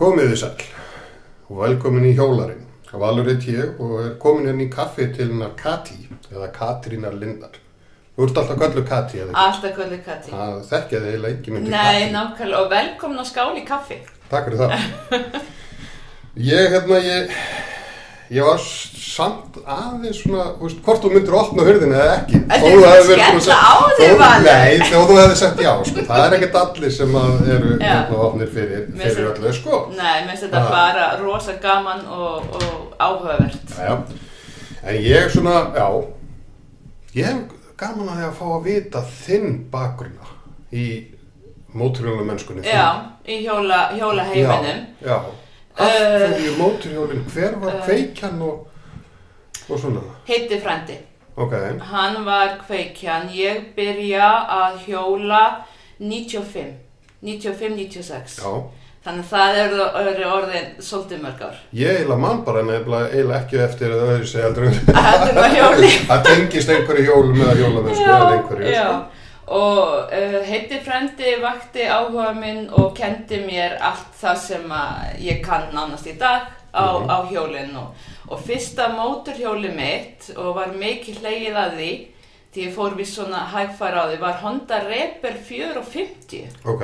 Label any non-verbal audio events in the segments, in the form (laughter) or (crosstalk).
Komið þið sæl og velkomin í hjólarinn. Valur heit ég og er komin hérna í kaffi til hennar Kati eða Katrínar Lindar. Þú ert alltaf köllu Kati eða? Alltaf kvöldu Kati. Það þekkja þið eiginlega ekki myndi Nei, Kati. nákvæmlega, og velkomin á skál í kaffi. Takk fyrir það. (laughs) Ég, hérna, ég, ég var samt aðeins svona, veist, hvort þú myndir opna hurðina eða ekki. Þú að búin skella að á þig, Valur? Nei, þú hefði sagt já, sko. Það er ekkert allir sem að eru Já. hérna opnir fyrir, fyrir öllu, sko. Nei, mér finnst þetta bara rosa gaman og, og áhugavert. Já, en ég svona, já, ég hef gaman að því að fá að vita þinn bakgrunna í móturhjóla mennskunni. Já, í hjóla, hjóla heiminum. Já, já. Af Eh, hverju móturhjólinn, hver var eh. kveikjan og, og svona? Heiti frændi. Ok, Hann var kveikjan. Ég byrja að hjóla 95. 95-96. já. Þannig að það eru er orðin svolítið mörg ár. Ég eiginlega mann bara nefnilega eiginlega ekki eftir að öðru segja heldur en Heldur en hjóli. Það tengist einhverju hjól með að hjóla mennsku eða einhverju. já. sko. Og uh, heiti frendi vakti áhuga minn og kendi mér allt það sem ég kann nánast í dag á, Mhm. á hjólinn og, og fyrsta móturhjóli mitt og var mikið hlegið að því því ég fór við svona hægfæra á því var Honda Rebel 450 Ok,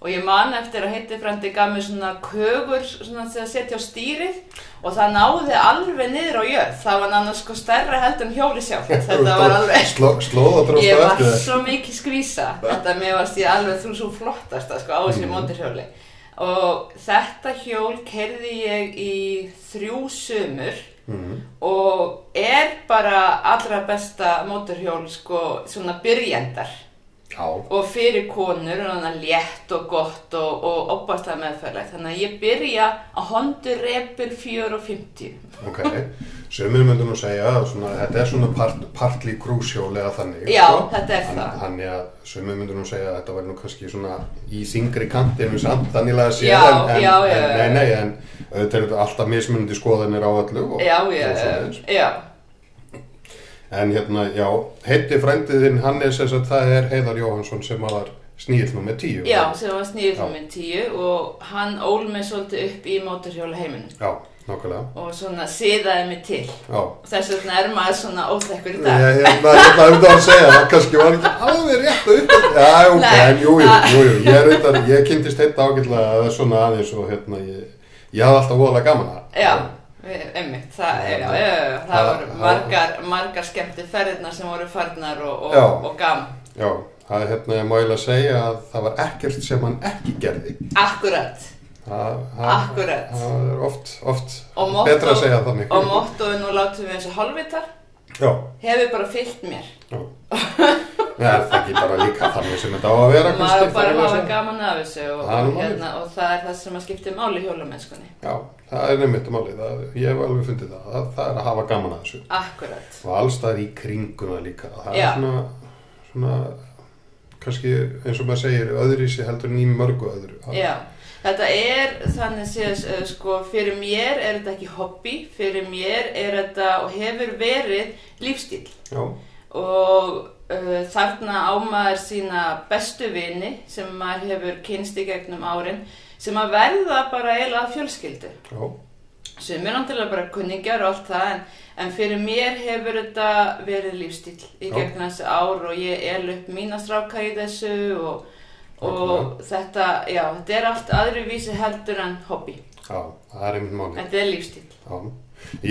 og ég man eftir að heiti frendi gaf mér svona kögur svona til að setja á stýrið. Og það náði alveg niður á jörð. Það var náttúrulega sko stærra heldur en hjóli sjálf (laughs) þetta var alveg Sló, Ég var svo mikið skvísa Þetta mér varst ég alveg þú svo flottasta sko, á þessu Mhm. móturhjóli og þetta hjól kerði ég í þrjú sumur. Mhm. og er bara allra besta móturhjól sko, svona byrjendar Já, og fyrir konur létt og gott og, og opastlega meðferðlegt þannig að ég byrja á Honda Rebel 450 ok. Sumir myndur nú segja að svona, þetta er svona part, partly krúsjól eða þannig. Já, sko. þetta er Þannig- það. Þannig að sumir myndur nú segja að þetta nú kannski svona í þingri kantinu samt þannig að sé Já, en, en, já, en, nei, nei, en auðvitað er þetta alltaf mismunandi skoðanir á öllu og, Já, og svoleiðis. já, En hérna, já, heiti frændiðinn hann er sem sagt, það er Heiðar Jóhansson sem var sníl nummer tíu. Já, sem var sníður Já. nummer tíu og hann ól mig svolítið upp í mótorhjóla heiminum Já, nákvæmlega. og svona siðaði mig til. Já. Og þess vegna er maður svona óþekkur í dag. hérna, ég ætlaði um það að segja það, kannski var ekki alveg rétt að upp Já, ok, en jú, jú, (laughs) jú, jú, ég reyndar, ég kynntist þetta ágætlega að það er svona aðeins og hérna, ég, ég hafði alltaf voðalega gaman að Já, einmitt, það, Já, já, já, það það- voru margar, margar skemmti ferðirnar sem voru farnar og, Já. og, og gaman. Já, það er hérna, ég má eiginlega segja að það var ekkert sem hann ekki gerði. Akkurat. Það, Akkurat. Það er oft, oft Og motto- betra að segja þannig. Og mottoðu nú látum við þessu hálfvitar, Já, hefur bara fyllt mér. já. Er það ekki bara líka þannig sem þetta á að vera, Maður bara hafa gaman af þessu og, er og, hérna, og það er það sem að skipti máli í hjólamennskunni. Já, það er nefnitt málið, það, ég hef alveg fundið það, það, það er að hafa gaman að þessu. Akkurat. og allstaðar í kringuna líka. Það Já. er svona, svona kannski eins og maður segir öðrísi heldur en í mörgu öðru. Það- Já, þetta er þannig séð, uh, sko, fyrir mér er þetta ekki hobby, fyrir mér er þetta og hefur verið lífstíl já, og uh, þarna á maður sína bestu vini sem maður hefur kynst í gegnum árin sem að verða bara eiginlega fjölskyldu já, sem er náttúrulega bara kunningjar og allt það en, en fyrir mér hefur þetta verið lífstíl í Já. gegnum þessi ár og ég el upp mína stráka í þessu og, og þetta, já, þetta er allt aðri vísi heldur en hobby. já, það er einmitt máli Þetta er lífstíl. já.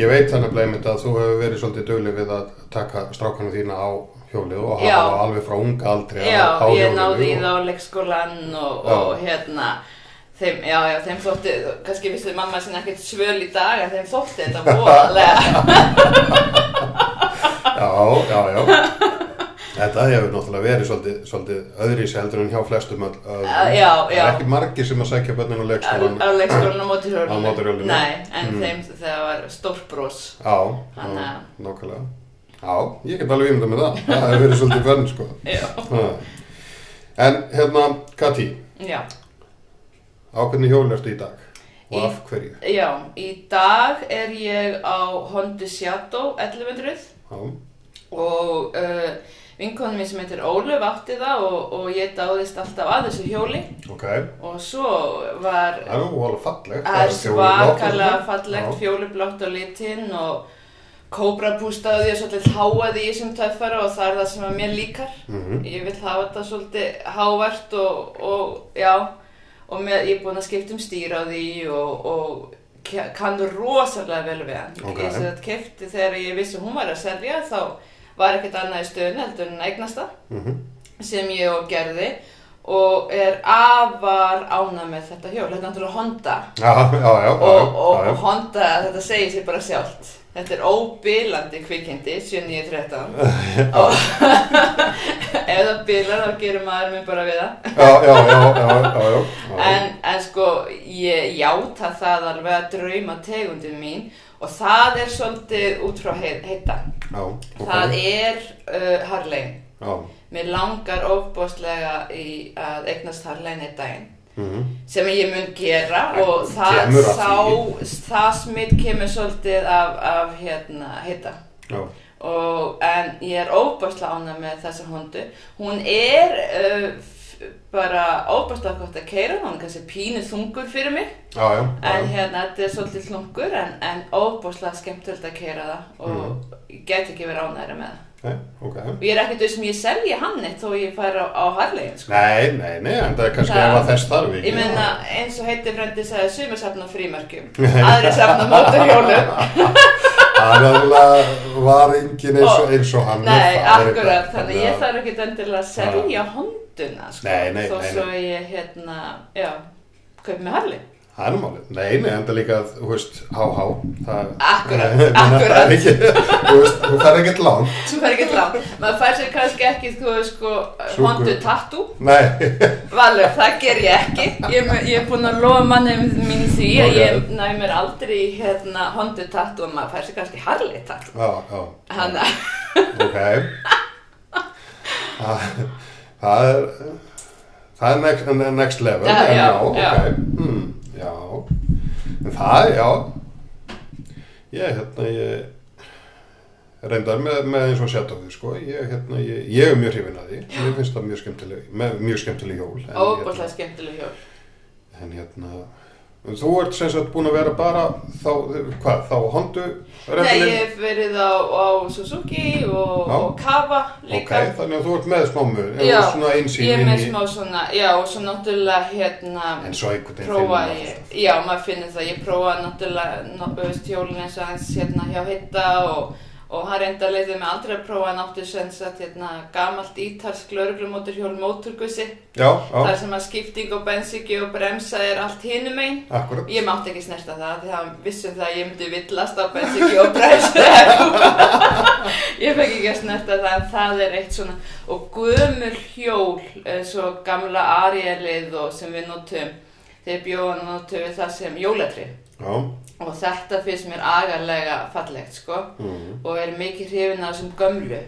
ég veit þannig að þú hefur verið svolítið dugleg við að taka strákanu þína á hjólið og hafa Já. alveg frá unga aldri Já, á, á ég hjólinu náði í og- það á leikskólan og, Já. og hérna þeim, já, já, þeim þótti, kannski vissi mamma sinna ekkert svöl í dag en þeim þótti þetta (laughs) voðalega. já, já, já Þetta hefur náttúrulega verið svolítið, svolítið öðrísi heldur en hjá flestum já. Það er ekki margir sem að sækja bönnin á á leikskólan á leikskólan á móturhjólinu. Á mótorhjólinu. Nei, en Mm. þeim það var stórt brós. Já, já, að- nákvæmlega. Já, ég get alveg ímynda með það. Það hefur verið svolítið fönn, sko. Já. En hérna, Kati, Já. Á hvernig hjól ertu í dag? Og Í- af hverju? Já, í dag er ég á Honda Shadow 1100 Já, og uh, vinkonum mín sem heitir Óluf átti það og, og ég dáðist alltaf að þessu hjóli Ok, og svo var það er nú alveg fallegt. það er og svakalega fallegt Já. fjólublátt á litinn og kóbrapústaði og svolítið háaði í þessum töffara og það er það sem að mér líkar Mhm. ég vil hafa þetta svolítið hávert og, og já og með, ég er búin að skipta um stýra á því og, og ke- kann rosalega vel við hann Ok. ég sem þetta kefti þegar ég vissi að hún var að selja þá var ekkert annað í stöðun heldur en eignasta Mhm. sem ég og gerði og er afar ána með þetta hjól, þetta er náttúrulega Honda. Já, já, já, já, og, og, og Honda, þetta segir sér bara sjálft. Þetta er óbilandi kvikindi 7913 (laughs) og (laughs) ef það bilar þá gerir maður mig bara við það. Já, já, já, já, já, já, já. en, en sko ég játa það alveg að drauma tegundin mín og það er svolítið út frá heit, heita. Það er uh, Harley. Já, mér langar ofbóðslega í að eignast Harley einn daginn. Mhm. sem ég mun gera og það, það smitt kemur svolítið af, af hérna, og, en ég er óbærslega ánað með þessa hondu. Hún er uh, bara óbærslega gott að keira hún er kannski pínu þungur fyrir mig já, já. en hérna þetta er svolítið slungur en, en óbærslega skemmtilegt að keira það og Mhm. ég get ekki verið ánæðra með það Nei, ok. og ég er ekkert veist sem ég selji hann eitt þó ég fær á, á Harley sko. Nei, nei, nei, en það er kannski að þess þarf ekki. Ég meina, eins og heiti frendi sagði sumir safna frímerkjum, (laughs) aðri safna mótorhjólum. (laughs) Það var engin eins og, eins og hann. Nei, akkurat, þannig ég þarf ekki endilega að selja honduna, sko. Nei, nei, Þó nei, svo ég, hérna, já, kaup með Harley. Það er málið. Nei, nei, enda líka, þú veist, há, há. Það, Akkurat, Nei, akkurat. Það er ekki, þú veist, þú fær ekkert lán. Svo fer ekki langt. Maður fær sér kannski ekki, þú veist, sko, hondu tattoo. Nei, Valur, það ger ég ekki. Ég, ég er búin að lofa mannum mín því að Ok. ég næ mér aldrei hérna, hondu tattoo og maður fær sér kannski já. Hann að, Ok. Það, það er, það er next, next level. Já, já, já, já. ok. Hmm, já. En það, já. Ég, hérna, ég reyndar með, með eins og því, sko. Ég, hérna, ég, ég er mjög hrifin að því. Mér finnst það mjög skemmtileg, með, mjög skemmtileg hjól. En, óbúslega skemmtileg hjól. En hérna, þú ert sem sagt búin að vera bara þá, hvað, þá Hondu Nei, rennilinn? ég hef verið á, á Suzuki og, Já. og Kawa Ok, líka. þannig að þú ert með Já, eða svona einsýn Ég er með smá svona, já, og svo náttúrulega hérna en svo einhvern veginn prófa ég, já, maður finnir það, ég prófa náttúrulega, ná- þú veist, hjólinn eins og hans hérna hjá hitta og, og hann reynda leiðið mig aldrei að prófa náttu sem sagt hérna gamalt ítalsk lauruglumótur hjól móturgussi, Já, þar sem að skipting og bensíki og bremsa er allt hinum einn. Ég mátti ekki snerta það því að vissum það að ég myndi villast á bensíki og bremsu (laughs) Ég fekk ekki að snerta það en það er eitt svona. Og gömul hjól eins og gamla Arielið og sem við notum þegar bjóðan notum við það sem jólatri Já, og þetta finnst mér agarlega fallegt sko. Mm, og er mikið hrifin af þessum gömlu.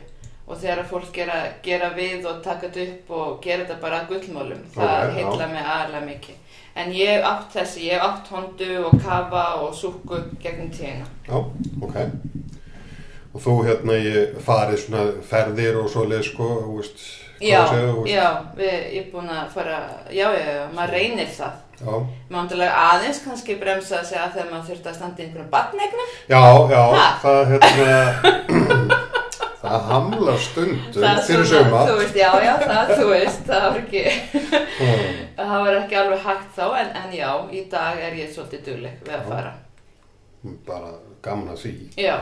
Og þegar fólk gera, gera við og taka þetta upp og gera þetta bara að gullmálum það Ok, já. heilla mig aðalega mikið. En ég hef átt þessi, ég hef átt hondu og kafa og súku gegnum tíðina. Já, ok. Og þú hérna ég farið svona ferðir og svoleið sko, þú veist, já, veist, já, við, ég er búin að fara já, já, já, maður reynir það já, maður ándalega aðeins kannski bremsa sig að þegar maður þurfti að standa í einhverjum batnegnum já, já, Ha? það hérna, (clears throat) það hamlar stundum fyrir suma. þú veist, já, já, það, þú veist það var ekki Mm, (laughs) það var ekki alveg hægt þá en, en já, í dag er ég svolítið dugleg við að fara bara gaman að því. já,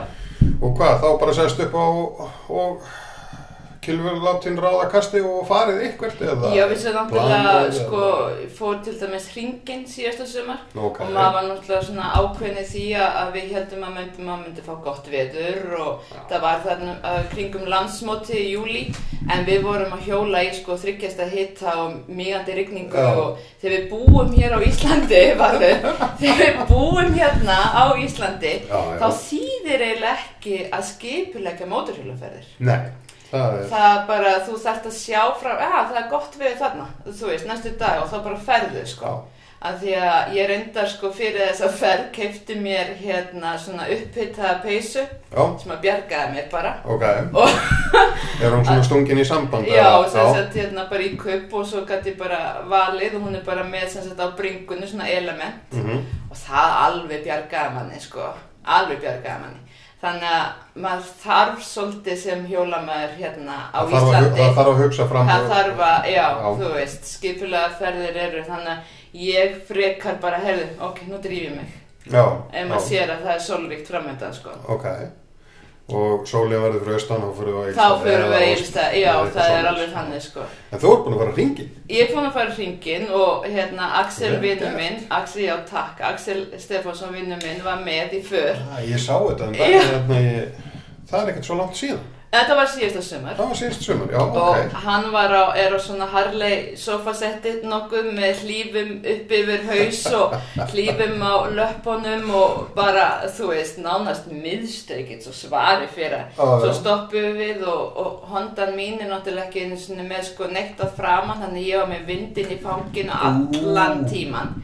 Og hvað, þá bara sest upp á og kilfur látin ráða kasti og farið ykkvert eða? já, við séum náttúrulega sko, fór til dæmis hringin síðasta sumar Ok, og maður var náttúrulega svona ákveðni því að að við heldum að myndi, maður myndi fá gott veður og Já. það var þarna kringum landsmóti í júli en við vorum að hjóla í sko þryggjasta hitta og mýgandi rigningu Já. og þegar við búum hér á Íslandi (laughs) Valur, þegar við búum hérna á Íslandi já. þá þýðir eiginlega ekki að skipulegja móturhjólaferðir Nei, það er, það bara, þú þarft að sjá frá, að það er gott við þarna, þú veist, næstu dag og þá bara ferðu, sko. að því að ég reyndar sko fyrir þess að ferð keipti mér hérna svona upphitaða peysu Já, sem að bjargaði mér bara ok. (laughs) Er hún svona stungin í samband? já, sem sagt hérna bara í kaup og svo gæti bara valið og hún er bara með sem sagt á bringunni svona element Mhm. og það alveg bjargaði manni sko, alveg bjargaði manni þannig að maður þarf svolítið sem hjólamæður hérna á Það Íslandi Það þarf að hugsa fram það þarf að, já, Já. þú veist skipulega ferðir eru þannig að ég frekar bara, herðu, ok, nú drýf ég mig Já, ef maður sér að það er sólríkt framöndan sko. ok. Og sólinn verður fyrir austan og fyrir á þá fyrir við einstað, já, það er alveg þannig sko. En þú ert búin að fara að ringi? Ég er búin að fara hringin og hérna Axel Vel vinnu minn, Axel já takk, Axel Stefánsson vinnu minn var með í för. Ah, ég sá þetta, en það er, hérna, það er ekkert svo langt síðan. Þetta var síðasta sumar Það var síðast sumar, já, og ok. hann var á, er á svona Harley sofasetti nokkuð með hlífum upp yfir haus og hlífum á löppunum og bara, þú veist, nánast miðstökið svo svari fyrir já. svo stoppuðum við og, og hondan mín er náttúrulega ekki einu sinni með sko neitt að framan þannig ég var með vindin í fanginu allan tíman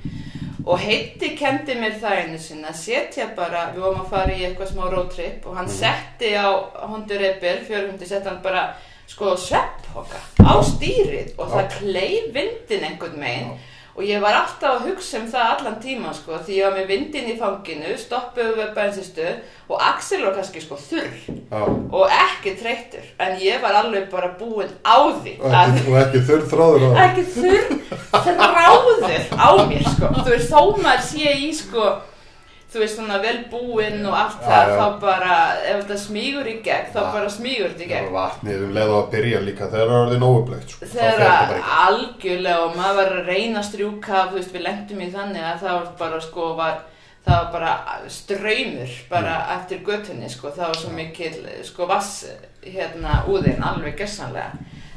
og heiti kendi mér það einu sinni að setja bara, við vorum að fara í eitthvað smá roadtrip og hann setti á Honda Rebel 400 setti hann bara sko svepphoka á stýrið og það kleif vindin einhvern megin og ég var alltaf að hugsa um það allan tíma sko því ég var með vindin í fanginu stoppuðu við bensistu og Axel var kannski sko þurr Já, og ekki treytur en ég var alveg bara búin á því að og ekki þurr þráður á. Það. ekki þurr þráður á mér sko. Þú veist þó maður sé í sko þú veist svona vel búinn og allt Já, það já. þá bara ef þetta smígur í gegn þá bara smígur þetta í gegn vatnið um leið og að byrja líka þegar það er orðið nógu blöitt, sko. Þegar algjörlega og maður var að reyna að strjúka þú veist við lendum í þannig að það var bara sko var það var bara ströymur bara Mm. eftir göttunni sko það var svo mikil sko vass hérna úðinn alveg gessanlega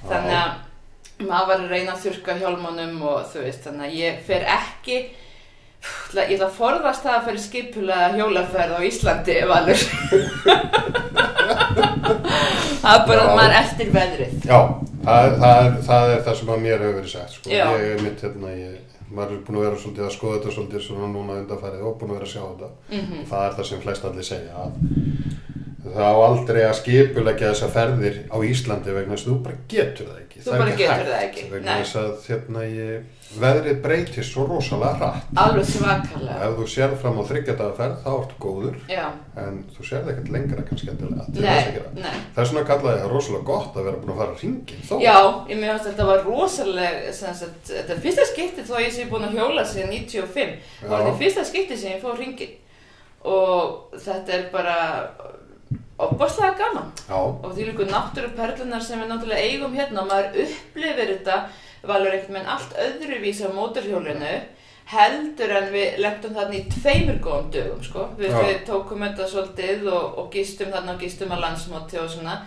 þannig að maður var að reyna að þurka hjálmunum og þú veist þannig að ég fer ekki ég ætla að forðast það að fyrir skipulega hjólaferð á Íslandi valur (laughs) það er bara Já. að maður er eftir veðrið Já, það það, er, það er það sem að mér hefur verið sagt, sko. Já. Ég er mitt, hérna, ég, maður er búin að vera svolítið að skoða þetta svolítið svona núna undanfærið og búin að vera að sjá þetta. Mhm. Það er það sem flest allir segja að það á aldrei að skipulegja þessa ferðir á Íslandi vegna þess að þú bara getur það ekki. Þú Það er bara ekki getur hægt það ekki, Vegna þess að hérna, ég, veðrið breytist svo rosalega hratt. alveg svakalega Ef þú sér fram á þryggjadaga ferð þá ertu góður já, en þú sér það ekkert lengra kannski endilega. að Það er svona kallaði það rosalega gott að vera búin að fara hringin þó. Já, ég meðan þetta var rosaleg sem sagt, þetta er fyrsta skipti þó ég sé búin að hjóla síðan 95 það var Já. þetta fyrsta skipti sem ég fór hringin og þetta er bara opaslega gaman. Já, og því líku náttúruperlunar sem við náttúrulega eigum hérna maður upplifir þetta valur ekkert með allt öðruvís á mótorhjólinu heldur en við lentum þarna í tveimur góðum dögum sko. við, við tókum þetta svolítið og, og gistum þarna og gistum að landsmóti og svona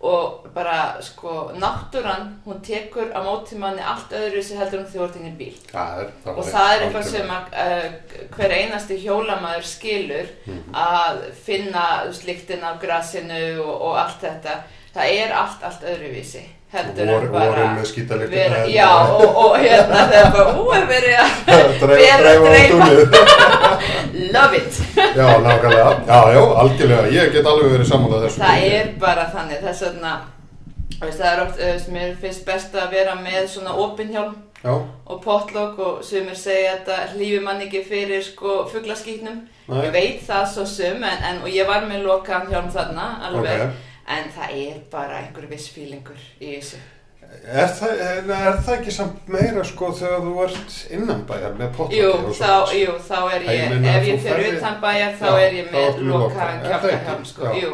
og bara sko náttúran hún tekur á móti manni allt öðru sem heldur um þjórtingin bíl. Það er það og það er eitthvað sem að uh, hver einasti hjólamæður skilur Mhm. að finna sliktin af grassinu og, og allt þetta. Það er allt, allt öðruvísi heldur en bara vorum með skítalíktina vera, já og, og hérna þegar bara ú er verið að (laughs) vera að dreifa (laughs) love it. (laughs) Já, nákvæmlega, já, já, algjörlega. Ég get alveg verið sammálað þessu það er bara þannig. Þess vegna það er oft, veist, mér finnst best að vera með svona opinhjálm Já, og potlokk og sumir segja að þetta hlýfi mann ekki fyrir sko fugglaskýtnum ég veit það svo sum en, en, og ég var með lokaðan hjálm þarna alveg. Ok. En það er bara einhver viss fílingur í þessu. Er það, er, er það ekki samt meira sko þegar þú ert innan bæjar með potlokki jú og svoleiðis? jú, þá er Ég ég, ef ég fer ferði- utan bæjar þá Já, er ég með lokaðan kjálkahjálm sko, jú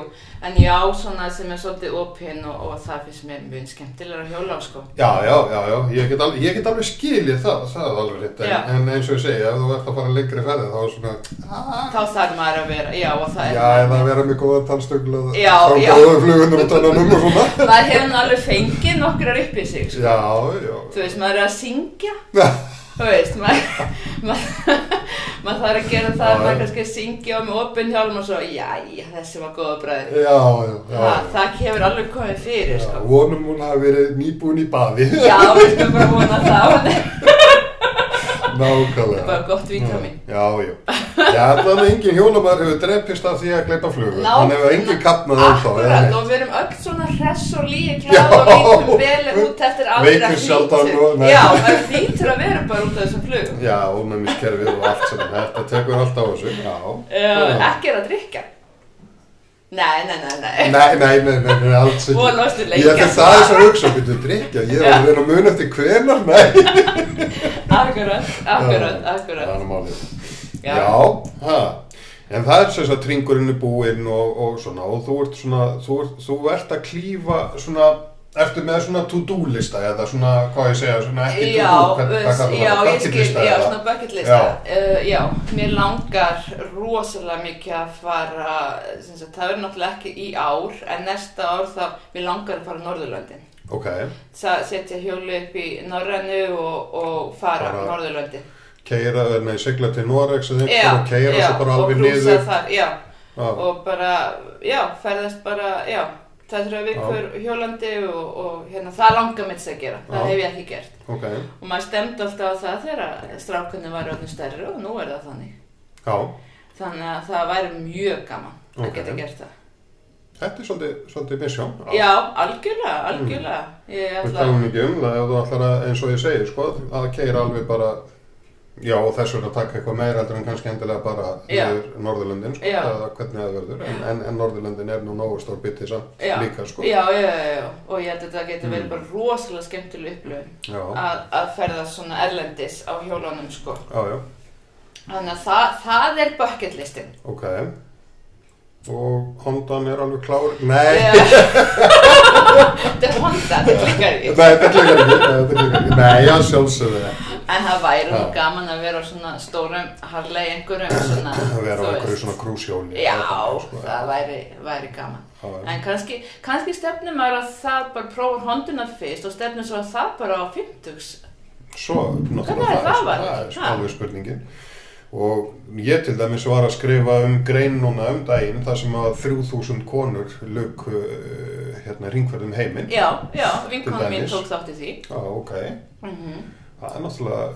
en ég á svona sem er svolítið opinn og, og það finnst mér mjög skemmtilega að hjóla á sko Já, já, já, já, ég get alveg, ég get alveg skilið það, það er alveg hitt, Já. en, en eins og ég segi, ef þú ert að fara lengri ferði þá er svona, ah, þá þarf maður að vera, já og það er já, eða að vera með góða tannstöngla Já, já. góða flugundur út annanum og svona. maður hefur alveg fengið nokkrar upp í sig sko. Já, já, þú veist, maður er að syngja já, (laughs) þú veist, maður maður maður þarf að gera það Já, að maður kannski að syngja og með opinn hjálm og svo, já, þessi var góða bræði já, já, já, það, hefur alveg komið fyrir, sko. vonum hún hafi verið nýbúin í baði. já, við skulum bara vona það (laughs) nákvæmlega bara gott vítamin Já, já. Já, allan engin hjólumar hefur drepist af því að gleypa flugu. Nákvæmlega. Hann hefur engin kapnað á þá. Akkurat, og við erum öll svona hress og líi gláð og lítum vel út eftir aldrei Veikum sjaldan og- nei. Já, það hlýtur að vera bara út af þessum flugum Já, ónæmiskerfið og allt sem þetta tekur allt á þessu. Já. uh, Ekki er að drikka Nei, nei, nei, nei Nei, nei, nei, nei, nei, alls ekki. Og lástu Ég fyrir það þess að hugsa, byrju drikja, ég var að reyna að muna eftir hvenar, nei. Akkurat, akkurat, Það akkurat er málið. Já. Já, ha. En það er sem sagt tringurinn er búinn og, og svona og þú ert svona, þú ert, þú ert að klífa svona, ertu með svona to-do lista eða svona, hvað ég segja, svona ekki Já, to-do, hvað veist, kallar já, það, ég skil, bucket lista já, eða? svona bucket lista Já. uh, Já, mér langar rosalega mikið að fara sagt, það verður náttúrulega ekki í ár en næsta ár þá, mér langar að fara á Norðurlöndin. Ok, Það setja hjóli upp í Norrænu og, og fara á Norðurlöndin. keira, nei, sigla til Norex eða Já, eitthvað og keira já, svo bara og alveg niður. þar, já, Já, og bara, já, ferðast bara, já það þurfa vikur hjólandi og, og hérna, það langar mitt að gera, það Já. hef ég ekki gert. Ok, og maður stemdi alltaf á það þegar strákunni var öllum stærri og nú er það þannig. Já, þannig að það væri mjög gaman að Ok. geta gert það. Þetta er svolítið, svolítið misjón. já, algjörlega, algjörlega. Ég Við talum ekki um það ef þú ætlar að, eins og ég segi, sko, að keira alveg bara, já, og þess vegna taka eitthvað meira heldur en kannski endilega bara niður Norðurlöndin, sko, eða hvernig það verður, en, en, en Norðurlöndin er nú nógu stór bitið samt líka, sko. já, já, já, já, og ég held að geti verið Mm. bara rosalega skemmtileg upplöfun Já, að, að ferða svona erlendis á hjólunum sko. Já, já, þannig að það, það er bucket listin. Ok. Og Hondan er alveg klár, nei, (laughs) þetta er Honda, þetta klikkar nei, ekki. Þetta nei, þetta klikkar ekki, nei, já, sjálfsögðu það. En það væri nú gaman að vera á svona stórum Harley einhverjum svona (clears throat) Að vera á einhverju svona krúsjóli. já, sko. það væri, væri gaman. Já. en kannski, kannski stefnum maður að það bara prófa Honduna fyrst og stefnum svo að það bara á 50 Svo, náttúrulega er það það, það er alveg spurningin. Og ég til dæmis var að skrifa um grein núna um daginn þar sem að 3000 konur luk uh, hérna ringferðum heiminn. Já, já, vinkonum mín tók þátt í því. Já, ok, mm það er náttúrulega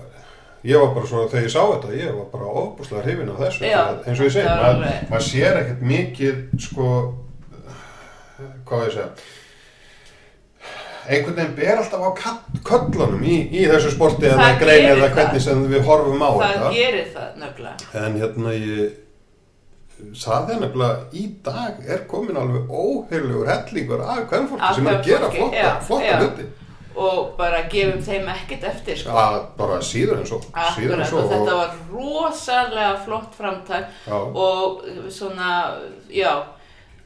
ég var bara svo, þegar ég sá þetta ég var bara ofbúslega hrifin af þessu Já, eins og ég segi, það maður, maður sér ekkert mikið sko hvað ég segja? Einhvern veginn ber alltaf á köllunum í, í þessu sporti eða Það grein gerir eða það. hvernig sem við horfum á það þetta. gerir það nöfnilega En hérna ég það er nefnilega í dag er komin alveg óheirlegur hellingur af hvernfólki Af sem er að gera flotta, flotta hluti og bara gefum þeim ekkert eftir sko. að bara síður en svo síður en Akkurat, svo þetta var rosalega flott framtak já, og svona, já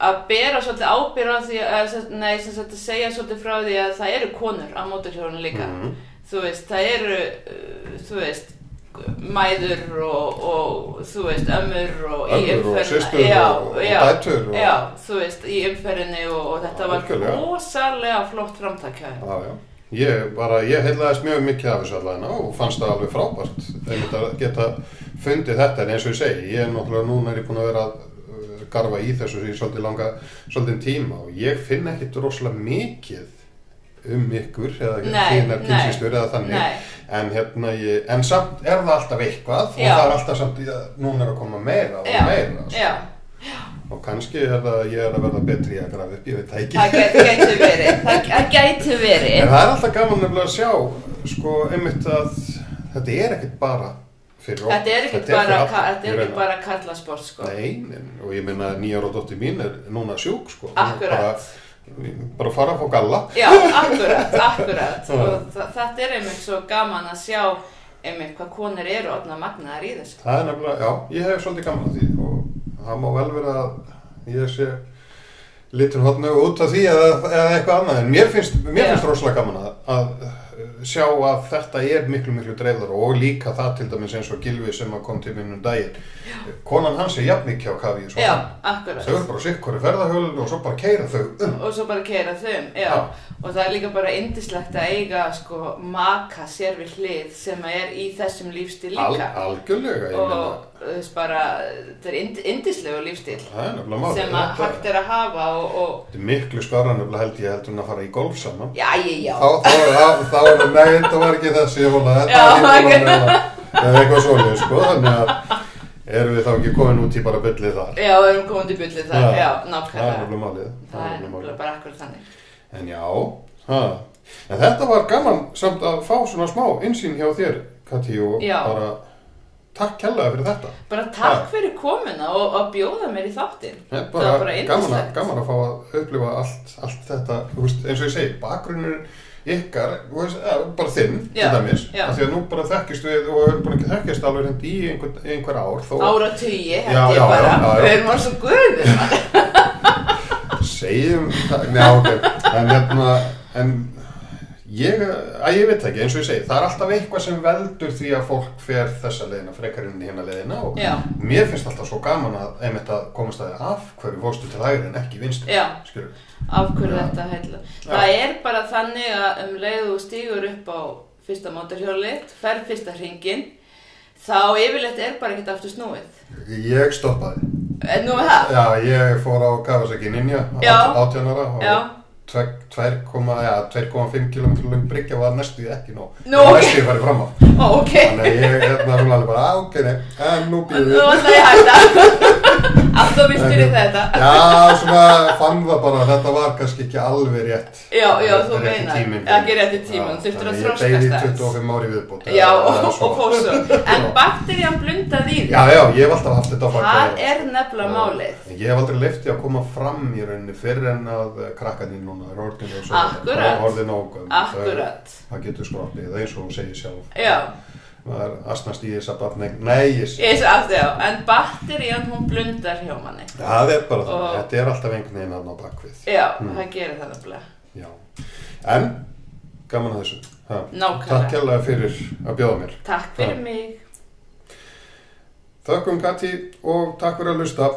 að bera svolítið ábyrð á því að, nei, sem sagt að segja svolítið frá því að það eru konur á móturhjólun líka Mhm. þú veist, það eru uh, þú veist mæður og, og þú veist, ömmur og í Ömmur og umferðina systur já, og- já, dætur og- já, þú veist, í umferðinni og, og þetta var rosalega flott þeim. já, já. Ég, bara, ég heilaðist mjög mikið af þessu allavega og fannst það alveg frábært einmitt að geta fundið þetta en eins og ég segi, ég er náttúrulega núna er ég búin að vera að uh, garfa í þessu í svolítið langa, svolítið tíma og ég finn ekkit rosalega mikið um ykkur eða Nei, þínar kynsistur eða þannig Nei, en hérna ég, en samt er það alltaf eitthvað og Já. það er alltaf samt núna er að koma meira og já, meira sko. Og kannski er það að ég er að verða betri að grafa upp, ég veit það ekki. Það gæti, gæti verið, (laughs) það, gæti verið. en það er alltaf gaman nefnilega að sjá sko einmitt að þetta er ekkert bara fyrir Þetta er ekki fyrir bara, og- bara karlasport sko. Nei, og ég meina nýjar og dóttir mín er núna sjúk sko. Bara, bara fara fá galla. Já, akkurat, (laughs) akkurat. Og þetta er einmitt svo gaman að sjá einmitt hvað konur eru orðna magnaðar í þessu. það er nefnilega, já, ég hef svolítið gaman að því og það má vel vera að ég sé litur hotnu út af því eða, eða eitthvað annað. En mér finnst, mér finnst rosalega gaman að, að sjá að þetta er miklu miklu dreifðar og líka það til dæmis eins og Gilvi sem kom til minn um daginn konan hans er jafn mikið á kafi Já, akkurat. þau eru bara sikkur í ferðahjölun og svo bara keira þau um Og svo bara keira þum, já. Já. Og það er líka bara indislegt að eiga sko maka sér við hlið sem er í þessum lífstíl Al, líka. algjörlega ég meina, og veist bara, þetta er ind, indislegu lífstíl sem að hægt er að hafa og, og þetta er miklu skarra nefnilega held ég heldur en að fara í golf saman já, ég, já. þá, þá, þá, þá er það, nei, þetta var ekki þessi ég vona, þetta var ok. vona eða eitthvað svoleið, sko, þannig að erum við þá ekki komin út í bara byllið þar. Já, við erum komið til bullið þar, Já. já, Það er nákvæmlega. nefnilega málið. Það er náttúrulega bara akkur þannig. En já, ha. En þetta var gaman samt að fá svona smá insýn hjá þér, Kati, og Já. bara takk kærlega fyrir þetta. Bara takk Já. fyrir komuna og, og bjóða mér í þáttinn. Það var bara gaman, að, yndislegt. gaman að fá að upplifa allt, allt þetta, veist, eins og ég segi, bakgrunnur ykkar, bara þinn, til dæmis, af því að nú bara þekkist við og við erum búin ekki þekkist alveg hreint í einhver, einhver ár, þó Áratugi, held Já, ég bara. Við erum alveg svo guður. segjum, það- já, ok, en hérna, en ég, að ég veit það ekki, eins og ég segi, það er alltaf eitthvað sem veldur því að fólk fer þessa leiðina, frekar inn í hérna leiðina og Já. mér finnst alltaf svo gaman að einmitt að komast að því af hverju fórstu til hægri en ekki vinstri, Já. skilur Af hverju Já. þetta heila. Það er bara þannig að um leið og stígur upp á fyrsta mótorhjólið, fer fyrsta hringin, þá yfirleitt er bara ekkert aftur snúið. Ég stoppaði. En nú er það? Já, ég fór á Kawasaki Ninja, Já. 18 ára og Já. 2,5 ja, 2,5 km lung bryggja var næstu því ekki nóg. Nú, Það var ok. næstu því farið fram á. Ó, ok. Þannig að ég hérna hún alveg bara, ok, en nú býðum við. (laughs) Alltaf viltur í þetta. Já, svona fann það bara að þetta var kannski ekki alveg rétt. Já, já, þú meinar. Ekki rétti tíminn, Já, þú þurftir að þannig þroskast Ég beigði aðeins. 25 ári viðbútt. Já, og, eða og svo. fór svo. En Já. bakterían blundaði í því. Já, já, ég hef alltaf haft þetta á Það bakveðinu. er nefnilega málið. Ég hef aldrei leift ég að koma fram í rauninni fyrir en að eh, krakkarnir núna orðin og svo Akkurat. Akkurat. Það, það getur skroppið, það er eins og hún segir sjálf. Já, Það er asnast í þess að batna, nei, ég sé. En bakterían hún blundar hjá manni. Það er bara það, Og- þetta er alltaf einhvern veginn á bakvið. Já, Mm. það gerir það nefnilega. Já. En, gaman að þessu. Ha. Takk kærlega fyrir að bjóða mér. Takk fyrir Já. mig. Þökkum Kati og takk fyrir að lusta.